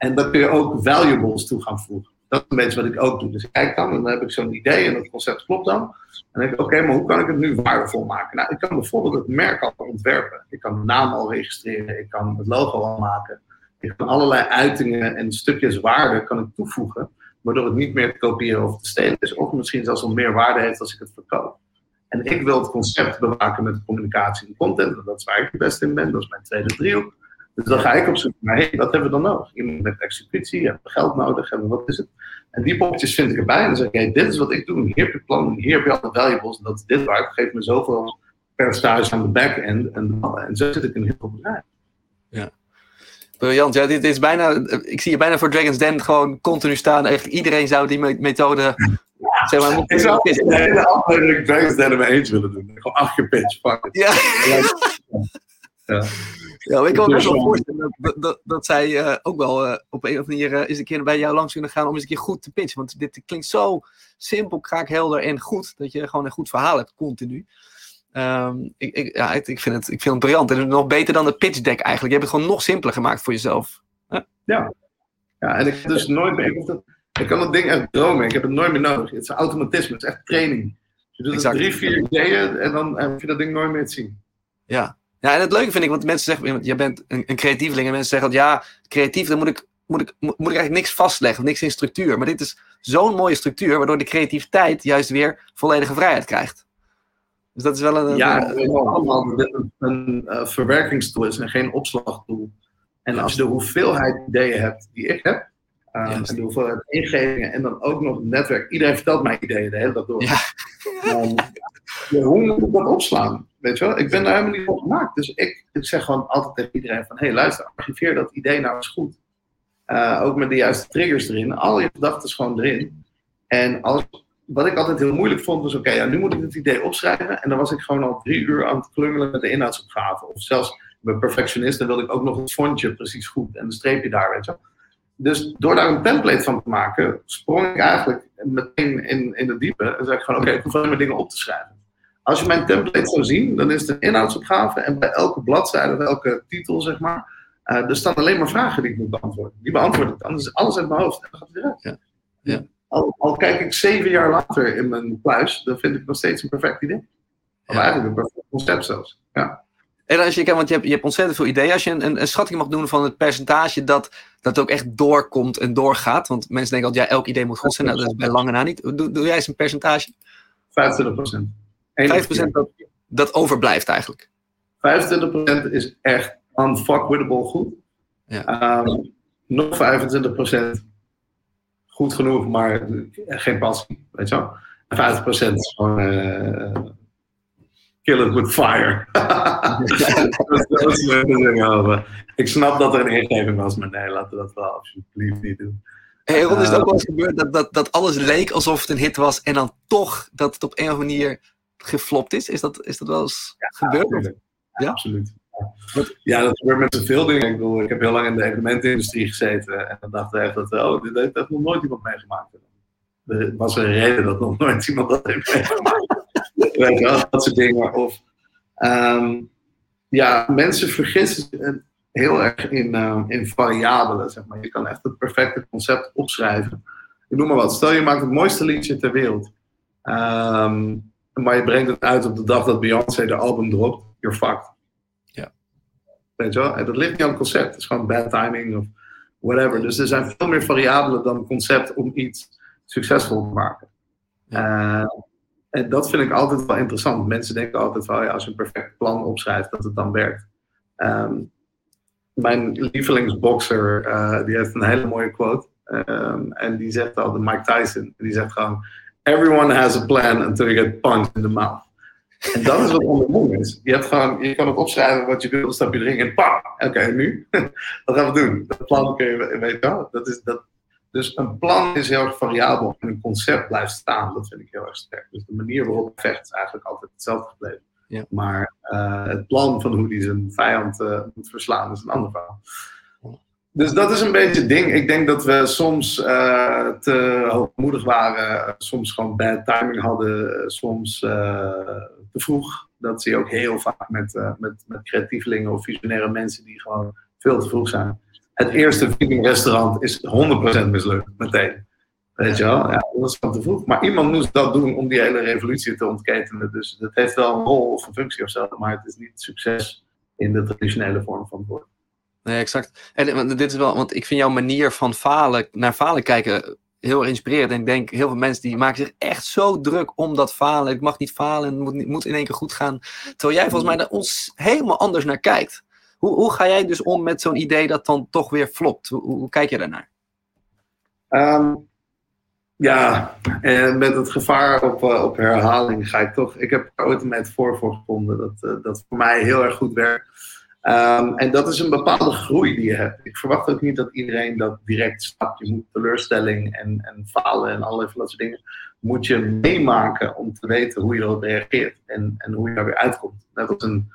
En dan kun je ook valuables toe gaan voegen. Dat is een beetje wat ik ook doe. Dus ik kijk dan en dan heb ik zo'n idee en dat concept klopt dan. En dan denk ik, oké, maar hoe kan ik het nu waardevol maken? Nou, ik kan bijvoorbeeld het merk al ontwerpen. Ik kan de naam al registreren. Ik kan het logo al maken. Ik kan allerlei uitingen en stukjes waarde kan ik toevoegen. Waardoor het niet meer te kopiëren of te stelen is. Of misschien zelfs al meer waarde heeft als ik het verkoop. En ik wil het concept bewaken met communicatie en content. Dat is waar ik het best in ben. Dat is mijn tweede driehoek. Dus dan ga ik op zoek naar, hey, wat hebben we dan nodig? Iemand met executie, hebben we geld nodig, hebben we, wat is het? En die poppetjes vind ik erbij en dan zeg ik, hey, dit is wat ik doe, hier heb je plan, hier heb je alle valuables, en dat is dit waard, geef me zoveel percentage aan de back-end, en, en zo zit ik in heel veel bedrijven. Ja. Briljant, ja, dit is bijna, ik zie je bijna voor Dragon's Den gewoon continu staan, echt iedereen zou die methode Zeg maar, ik zou de hele aflevering Dragon's Den me eens willen doen. Gewoon fuck it. Ja. ja. Ja, ik kan me best wel voorstellen dat, dat, dat zij uh, ook wel uh, op een of andere manier uh, eens een keer bij jou langs kunnen gaan om eens een keer goed te pitchen. Want dit klinkt zo simpel, kraakhelder en goed, dat je gewoon een goed verhaal hebt, continu. Um, ik, ik, ja, ik, ik, vind het, ik vind het briljant. En nog beter dan de pitch deck eigenlijk. Je hebt het gewoon nog simpeler gemaakt voor jezelf. Ja, ja en ik heb dus nooit meer. Ik, dat, ik kan het ding echt dromen. Ik heb het nooit meer nodig. Het is automatisme, het is echt training. Je doet het drie, vier ideeën en dan heb je dat ding nooit meer te zien. Ja, ja, en het leuke vind ik, want mensen zeggen, jij bent een, een creatieveling en mensen zeggen, ja, creatief, dan moet ik, moet, ik, moet ik eigenlijk niks vastleggen, niks in structuur. Maar dit is zo'n mooie structuur, waardoor de creativiteit juist weer volledige vrijheid krijgt. Dus dat is wel een... Ja, een, allemaal een, een uh, verwerkingstool is en geen opslagtool. En als je de hoeveelheid ideeën hebt die ik heb, uh, en de hoeveelheid ingevingen en dan ook nog het netwerk. Iedereen vertelt mij ideeën de hele dag door. Ja. Um, hoe moet ik dat opslaan? Weet je wel? Ik ben daar helemaal niet voor gemaakt. Dus ik, ik zeg gewoon altijd tegen iedereen van... hé, hey, luister, archiveer dat idee nou eens goed. Uh, ook met de juiste triggers erin. Al je gedachten gewoon erin. En als, wat ik altijd heel moeilijk vond, was... oké, ja, nu moet ik het idee opschrijven. En dan was ik gewoon al drie uur aan het klungelen met de inhoudsopgave. Of zelfs, bij perfectionist, dan wilde ik ook nog het fontje precies goed. En een streepje daar, weet je wel. Dus door daar een template van te maken, sprong ik eigenlijk meteen in, in de diepe. En zei ik gewoon, oké, ik hoef alleen maar dingen op te schrijven. Als je mijn template zou zien, dan is het een inhoudsopgave. En bij elke bladzijde, bij elke titel, zeg maar, uh, er staan alleen maar vragen die ik moet beantwoorden. Die beantwoord ik dan. Dus alles uit mijn hoofd. En dan gaat het weer uit. Ja. Ja. Al, al, kijk ik zeven jaar later in mijn pluis, dan vind ik nog steeds een perfect idee. Of eigenlijk een perfect concept zelfs. Ja. En als je, want je hebt, je hebt ontzettend veel ideeën. Als je een, een, schatting mag doen van het percentage dat dat ook echt doorkomt en doorgaat. Want mensen denken altijd, ja, elk idee moet goed zijn. Nou, dat is bij lange na niet. Doe, doe jij eens een percentage? 25 procent. 5% dat, dat overblijft eigenlijk. 25% is echt unfuckwittable goed. Ja. Um, nog 25% goed genoeg, maar geen passie. Weet je wel? 50% is gewoon uh, kill it with fire. dat, is, dat Ik snap dat er een ingeving was, maar nee, laten we dat wel alsjeblieft niet doen. Hey, Ron, is het ook wel eens gebeurd dat, dat, dat alles leek alsof het een hit was en dan toch dat het op een of andere manier geflopt is? Is dat, is dat wel eens gebeurd? Ja, absoluut. Ja, dat gebeurt met zoveel dingen. Ik bedoel, ik heb heel lang in de evenementenindustrie gezeten en dan dacht ik dat, oh, dit heeft nog nooit iemand meegemaakt. Er was een reden dat nog nooit iemand dat heeft meegemaakt. Weet je wel, dat soort dingen. Of, um, ja, mensen vergissen heel erg in, uh, in variabelen, zeg maar. Je kan echt het perfecte concept opschrijven. Ik noem maar wat. Stel je maakt het mooiste liedje ter wereld. Um, maar je brengt het uit op de dag dat Beyoncé de album dropt, you're fucked. Ja. Weet je wel? En dat ligt niet aan het concept. Het is gewoon bad timing of whatever. Dus er zijn veel meer variabelen dan het concept om iets succesvol te maken. Ja. Uh, en dat vind ik altijd wel interessant. Mensen denken altijd wel, ja, als je een perfect plan opschrijft, dat het dan werkt. Um, mijn lievelingsboxer, uh, die heeft een hele mooie quote. Um, en die zegt al, de Mike Tyson, die zegt gewoon, Everyone has a plan until you get punched in the mouth. En dat is wat onderneming is. Je, hebt gewoon, je kan ook opschrijven wat je wil, dan stap je erin en pam! Oké, nu? wat gaan we doen? Dat plan kun je, wel. Dat is, dat, dus een plan is heel erg variabel en een concept blijft staan. Dat vind ik heel erg sterk. Dus de manier waarop het vecht is eigenlijk altijd hetzelfde gebleven. Ja. Maar uh, het plan van hoe die zijn vijand uh, moet verslaan is een ander verhaal. Dus dat is een beetje het ding. Ik denk dat we soms uh, te hoogmoedig waren, soms gewoon bad timing hadden, soms te vroeg. Dat zie je ook heel vaak met, met, met creatievelingen of visionaire mensen die gewoon veel te vroeg zijn. Het eerste restaurant is 100% mislukt, meteen. Weet je wel? Ja, dat is gewoon te vroeg. Maar iemand moest dat doen om die hele revolutie te ontketenen. Dus dat heeft wel een rol of een functie of zo, maar het is niet succes in de traditionele vorm van het woord. Nee, exact. En dit is wel, want ik vind jouw manier van falen, naar falen kijken heel inspirerend. En ik denk, heel veel mensen die maken zich echt zo druk om dat falen. Ik mag niet falen, het moet, moet in één keer goed gaan. Terwijl jij volgens mij er ons helemaal anders naar kijkt. Hoe, hoe ga jij dus om met zo'n idee dat dan toch weer flopt? Hoe, hoe kijk je daarnaar? Um, ja, en met het gevaar op, uh, op herhaling ga ik toch. Ik heb er ooit een metafoor voor gevonden dat, uh, dat voor mij heel erg goed werkt. Um, en dat is een bepaalde groei die je hebt. Ik verwacht ook niet dat iedereen dat direct snapt. Je moet teleurstelling en, en falen en allerlei van dat soort dingen. Moet je meemaken om te weten hoe je erop reageert en, en hoe je er weer uitkomt. Net als een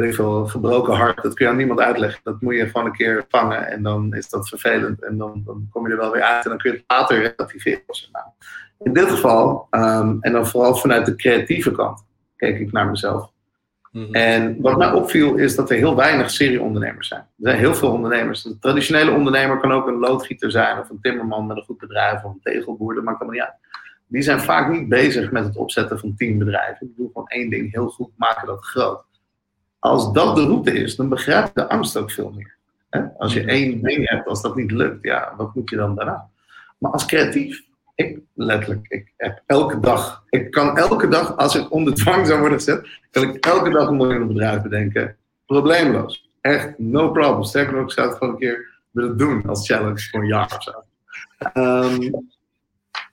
weet ik veel, gebroken hart, dat kun je aan niemand uitleggen. Dat moet je gewoon een keer vangen en dan is dat vervelend. En dan, dan kom je er wel weer uit en dan kun je het later relativeren. Nou, in dit geval, um, en dan vooral vanuit de creatieve kant, keek ik naar mezelf. Mm-hmm. En wat mij opviel is dat er heel weinig serieondernemers zijn. Er zijn heel veel ondernemers. Een traditionele ondernemer kan ook een loodgieter zijn, of een timmerman met een goed bedrijf, of een tegelboer, dat maakt allemaal niet uit. Die zijn vaak niet bezig met het opzetten van tien bedrijven. Die doen gewoon één ding heel goed, maken dat groot. Als dat de route is, dan begrijp je de angst ook veel meer. Als je één ding hebt, als dat niet lukt, ja, wat moet je dan daarna? Maar als creatief, ik letterlijk, ik heb elke dag, ik kan elke dag, als ik onder dwang zou worden gezet, kan ik elke dag een miljoen bedrijf bedenken. Probleemloos. Echt, no problem. Sterker nog, ik zou het gewoon een keer willen doen als challenge voor een jaar of zo. Um,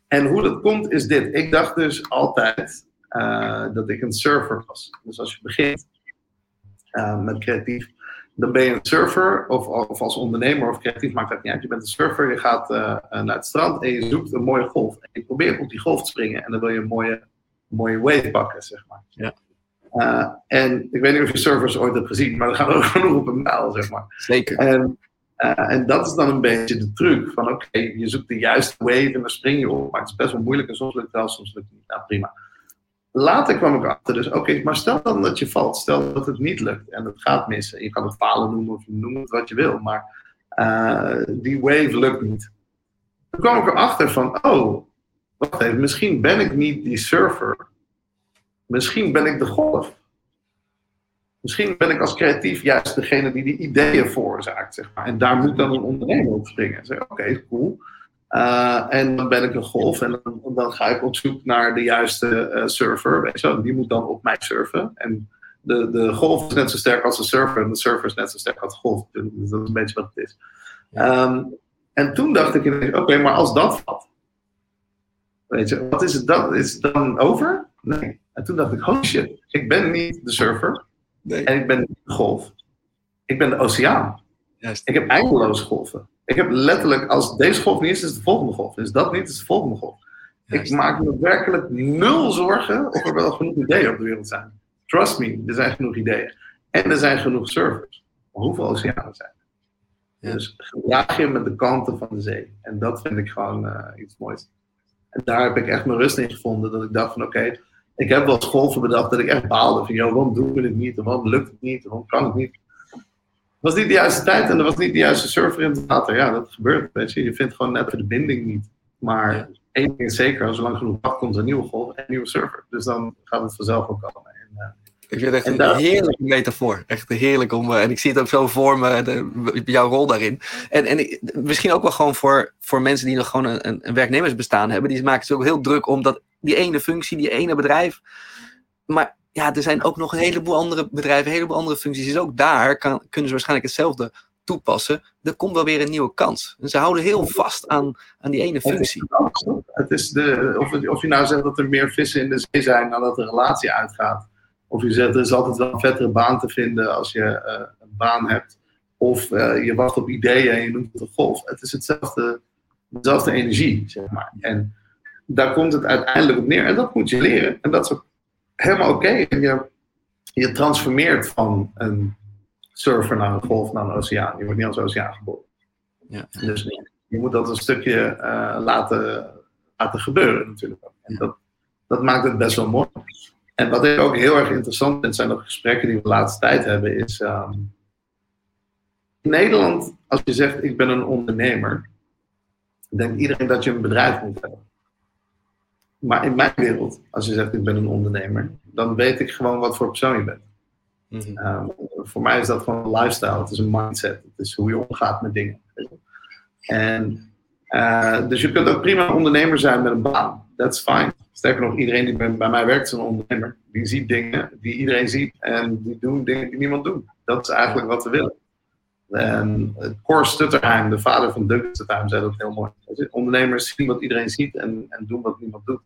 en hoe dat komt is dit. Ik dacht dus altijd uh, dat ik een surfer was. Dus als je begint, uh, met creatief, dan ben je een surfer, of, of als ondernemer of creatief, maakt dat niet uit. Je bent een surfer, je gaat uh, naar het strand en je zoekt een mooie golf. En je probeert op die golf te springen en dan wil je een mooie, mooie wave pakken, zeg maar. Ja. Uh, en ik weet niet of je surfers ooit hebt gezien, maar dan gaan we ook genoeg op een mijl, zeg maar. Zeker. En, uh, en dat is dan een beetje de truc van oké, okay, je zoekt de juiste wave en dan spring je op. Maar het is best wel moeilijk en soms lukt het wel, soms lukt het niet. Nou, prima. Later kwam ik achter, dus oké, maar stel dan dat je valt, stel dat het niet lukt en het gaat missen. Je kan het falen noemen of noem het wat je wil, maar uh, die wave lukt niet. Toen kwam ik erachter van, oh, wacht even, misschien ben ik niet die surfer. Misschien ben ik de golf. Misschien ben ik als creatief juist degene die die ideeën veroorzaakt, zeg maar. En daar moet dan een ondernemer op springen. Zeg, oké, cool. Uh, en dan ben ik een golf en dan, dan, ga ik op zoek naar de juiste uh, surfer. Weet je, die moet dan op mij surfen. En de, de golf is net zo sterk als de surfer en de surfer is net zo sterk als de golf. Dus dat is een beetje wat het is. Um, en toen dacht ik oké, okay, maar als dat valt, weet je, wat is het dan? Is het dan over? Nee. En toen dacht ik, oh shit, ik ben niet de surfer nee. en ik ben niet de golf. Ik ben de oceaan. Juist. Ik heb eindeloos golven. Ik heb letterlijk, als deze golf niet is, is de volgende golf. Is dat niet, is de volgende golf. Ik maak me werkelijk nul zorgen of er wel genoeg ideeën op de wereld zijn. Trust me, er zijn genoeg ideeën. En er zijn genoeg servers. Maar hoeveel oceanen zijn er? Dus gedraag je met de kanten van de zee. En dat vind ik gewoon uh, iets moois. En daar heb ik echt mijn rust in gevonden. Dat ik dacht van oké, okay, ik heb wel eens golven bedacht dat ik echt baalde. Van joh, waarom doen we dit niet? waarom lukt het niet? waarom kan het niet? Was niet de juiste tijd en er was niet de juiste server in het water. Ja, dat gebeurt. Weet je. je vindt gewoon net de binding niet. Maar ja. één ding is zeker, als er lang genoeg wacht, komt een nieuwe golf en een nieuwe server. Dus dan gaat het vanzelf ook komen. En, uh, ik vind het echt een heerlijke metafoor. Echt heerlijk om. Uh, en ik zie het ook zo voor me, de, jouw rol daarin. En, en ik, misschien ook wel gewoon voor, voor mensen die nog gewoon een, een werknemersbestaan hebben. Die maken zich ook heel druk om dat, die ene functie, die ene bedrijf. Maar ja, er zijn ook nog een heleboel andere bedrijven, een heleboel andere functies. Dus ook daar kan, kunnen ze waarschijnlijk hetzelfde toepassen. Er komt wel weer een nieuwe kans. En ze houden heel vast aan, aan die ene functie. Het is de, of, of je nou zegt dat er meer vissen in de zee zijn nadat de relatie uitgaat. Of je zegt er is altijd wel een vettere baan te vinden als je uh, een baan hebt. Of uh, je wacht op ideeën en je noemt het een golf. Het is hetzelfde, dezelfde energie, zeg maar. En daar komt het uiteindelijk op neer. En dat moet je leren. En dat is ook helemaal oké. Okay. En je, je transformeert van een surfer naar een golf naar een oceaan. Je wordt niet als oceaan geboren. Ja. Dus je moet dat een stukje uh, laten, laten gebeuren natuurlijk. En dat, dat maakt het best wel mooi. En wat ik ook heel erg interessant vind, zijn de gesprekken die we de laatste tijd hebben, is um, in Nederland, als je zegt ik ben een ondernemer, denkt iedereen dat je een bedrijf moet hebben. Maar in mijn wereld, als je zegt ik ben een ondernemer, dan weet ik gewoon wat voor persoon je bent. Mm-hmm. um, voor mij is dat gewoon een lifestyle, het is een mindset, het is hoe je omgaat met dingen. En Uh, dus je kunt ook prima ondernemer zijn met een baan. That's fine. Sterker nog, iedereen die bij, bij mij werkt is een ondernemer. Die ziet dingen die iedereen ziet en die doen dingen die niemand doet. Dat is eigenlijk wat we willen. En Cor Stutterheim, de vader van Douglas Stutterheim, zei dat heel mooi. Ondernemers zien wat iedereen ziet en, en doen wat niemand doet.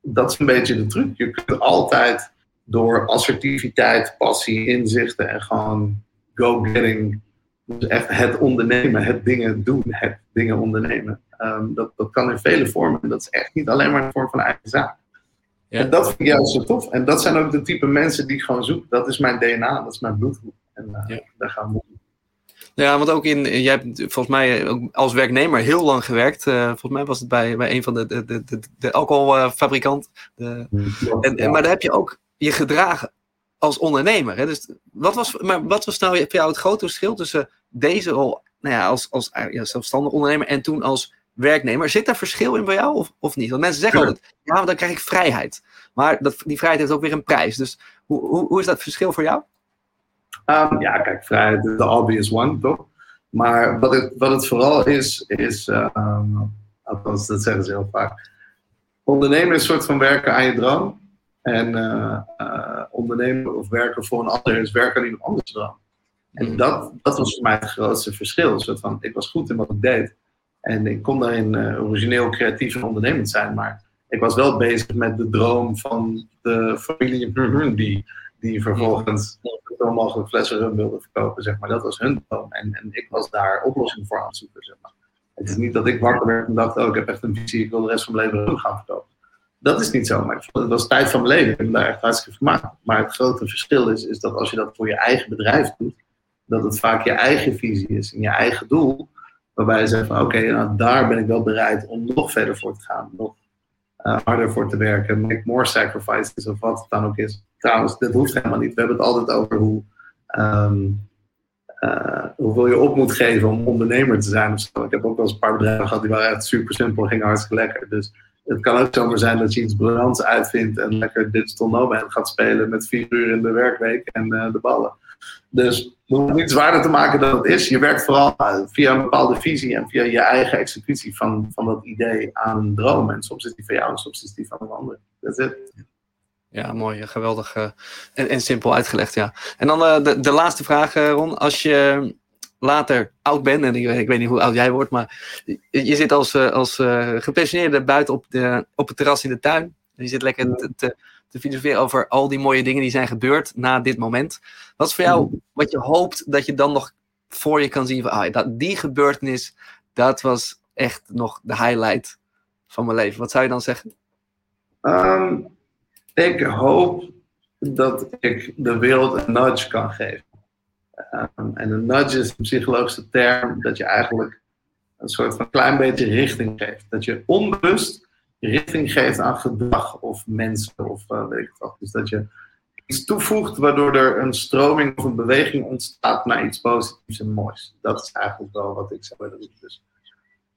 Dat is een beetje de truc. Je kunt altijd door assertiviteit, passie, inzichten en gewoon go-getting. Dus echt het ondernemen, het dingen doen, het dingen ondernemen. Um, dat, dat kan in vele vormen. En dat is echt niet alleen maar een vorm van eigen zaak. Ja. En dat vind ik juist zo tof. En dat zijn ook de type mensen die ik gewoon zoek. Dat is mijn DNA, dat is mijn bloedgroep. En uh, ja. daar gaan we ja, want ook in, jij hebt volgens mij ook als werknemer heel lang gewerkt. Uh, volgens mij was het bij, bij een van de, de, de, de, alcoholfabrikant. De, en, maar daar heb je ook je gedragen als ondernemer. Hè? Dus wat was, maar wat was nou voor jou het grote verschil tussen deze rol nou ja, als, als ja, zelfstandig ondernemer en toen als werknemer? Zit daar verschil in bij jou of, of niet? Want mensen zeggen altijd, ja, maar dan krijg ik vrijheid. Maar dat, die vrijheid heeft ook weer een prijs. Dus hoe, hoe, hoe is dat verschil voor jou? Um, ja, kijk, vrijheid is de obvious one, toch? Maar wat het, wat het vooral is, is, um, althans dat zeggen ze heel vaak, ondernemen is een soort van werken aan je droom. En uh, uh, ondernemen of werken voor een ander is werken aan iemand anders droom. En hmm. dat, dat was voor mij het grootste verschil. Een soort van, ik was goed in wat ik deed. En ik kon daarin uh, origineel, creatief en ondernemend zijn. Maar ik was wel bezig met de droom van de familie die die vervolgens zoveel mogelijk flessen rum wilden verkopen, zeg maar. Dat was hun droom. En, en ik was daar oplossingen voor aan het zoeken, zeg maar. Het is niet dat ik wakker werd en dacht, oh, ik heb echt een visie, ik wil de rest van mijn leven rum gaan verkopen. Dat is niet zo, maar ik het was tijd van mijn leven. Ik ben daar echt hartstikke vermaakt. Maar het grote verschil is, is dat als je dat voor je eigen bedrijf doet, dat het vaak je eigen visie is en je eigen doel. Waarbij je zegt van oké, nou, daar ben ik wel bereid om nog verder voor te gaan. Nog uh, harder voor te werken. Make more sacrifices of wat het dan ook is. Trouwens, dit hoeft helemaal niet. We hebben het altijd over hoe, um, uh, hoeveel je op moet geven om ondernemer te zijn. Of zo. Ik heb ook wel eens een paar bedrijven gehad die waren echt super simpel, gingen hartstikke lekker. Dus het kan ook zomaar zijn dat je iets briljants uitvindt en lekker digital nomad gaat spelen met vier uur in de werkweek en uh, de ballen. Dus om het niet zwaarder te maken dan het is. Je werkt vooral via een bepaalde visie en via je eigen executie van, van dat idee aan een droom. En soms is die van jou en soms is die van een ander. Dat is het. Ja, mooi. Geweldig uh, en, en, simpel uitgelegd, ja. En dan uh, de, de laatste vraag, Ron. Als je later oud bent, en ik, ik, weet niet hoe oud jij wordt, maar je, zit als, als gepensioneerde buiten op, de, op het terras in de tuin. En je zit lekker te, te, te filosoferen over al die mooie dingen die zijn gebeurd na dit moment. Wat is voor jou wat je hoopt dat je dan nog voor je kan zien van ah, dat, die gebeurtenis, dat was echt nog de highlight van mijn leven. Wat zou je dan zeggen? Um, ik hoop dat ik de wereld een nudge kan geven. Um, en een nudge is een psychologische term dat je eigenlijk een soort van klein beetje richting geeft. Dat je onbewust richting geeft aan gedrag of mensen of weet ik wat. Dus dat je iets toevoegt waardoor er een stroming of een beweging ontstaat naar iets positiefs en moois. Dat is eigenlijk wel wat ik zou willen doen. Dus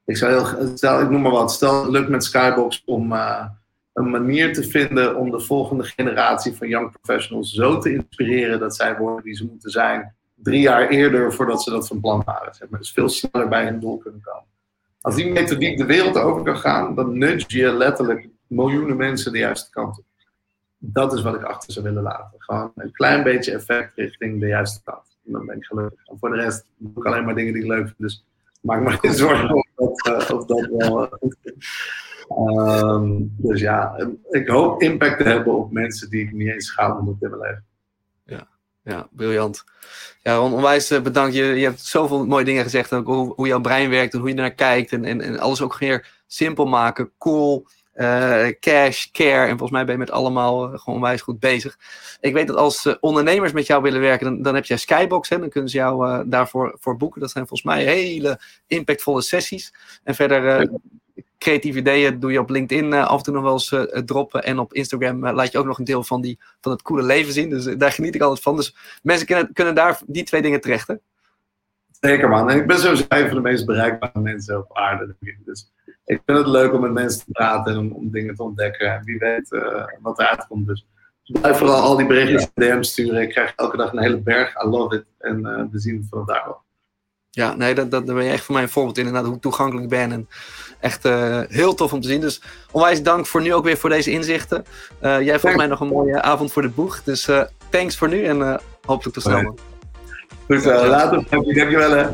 ik zou heel, stel, ik noem maar wat, stel het lukt met Skybox om uh, een manier te vinden om de volgende generatie van young professionals zo te inspireren dat zij worden die ze moeten zijn drie jaar eerder voordat ze dat van plan waren. Zeg maar. Dus veel sneller bij hun doel kunnen komen. Als die methodiek de wereld over kan gaan, dan nudge je letterlijk miljoenen mensen de juiste kant op. Dat is wat ik achter zou willen laten. Gewoon een klein beetje effect richting de juiste kant. En dan ben ik gelukkig. En voor de rest doe ik alleen maar dingen die ik leuk vind. Dus maak me geen zorgen of dat, uh, of dat wel goed Um, dus ja, ik hoop impact te hebben op mensen die ik niet eens ga om te leven. Ja, ja, briljant. Ja, Ron, onwijs eh, bedankt. Je, je hebt zoveel mooie dingen gezegd. Ook hoe, hoe jouw brein werkt en hoe je naar kijkt. En, en, en alles ook weer simpel maken. Cool. Uh, cash, care. En volgens mij ben je met allemaal uh, gewoon onwijs goed bezig. Ik weet dat als uh, ondernemers met jou willen werken, dan, dan heb jij Skybox. Hè, dan kunnen ze jou daarvoor voor boeken. Dat zijn volgens mij hele impactvolle sessies. En verder creatieve ideeën doe je op LinkedIn uh, af en toe nog wel eens uh, droppen. En op Instagram uh, laat je ook nog een deel van, die, van het coole leven zien. Dus daar geniet ik altijd van. Dus mensen kunnen, kunnen daar die twee dingen terecht. Hè? Zeker man. En ik ben sowieso een van de meest bereikbare mensen op aarde. Dus ik vind het leuk om met mensen te praten en om, om dingen te ontdekken. En wie weet wat eruit komt. Dus blijf vooral al die berichtjes in DM sturen. Ik krijg elke dag een hele berg. I love it. En we zien het van daar wel. Ja, nee, dat, dat, daar ben je echt voor mij een voorbeeld inderdaad hoe toegankelijk ik ben. En echt uh, heel tof om te zien. Dus onwijs dank voor nu ook weer voor deze inzichten. Uh, jij volgens mij nog een mooie avond voor de boeg. Dus uh, thanks voor nu en hopelijk tot snel. Goed zo, later. Dankjewel hè.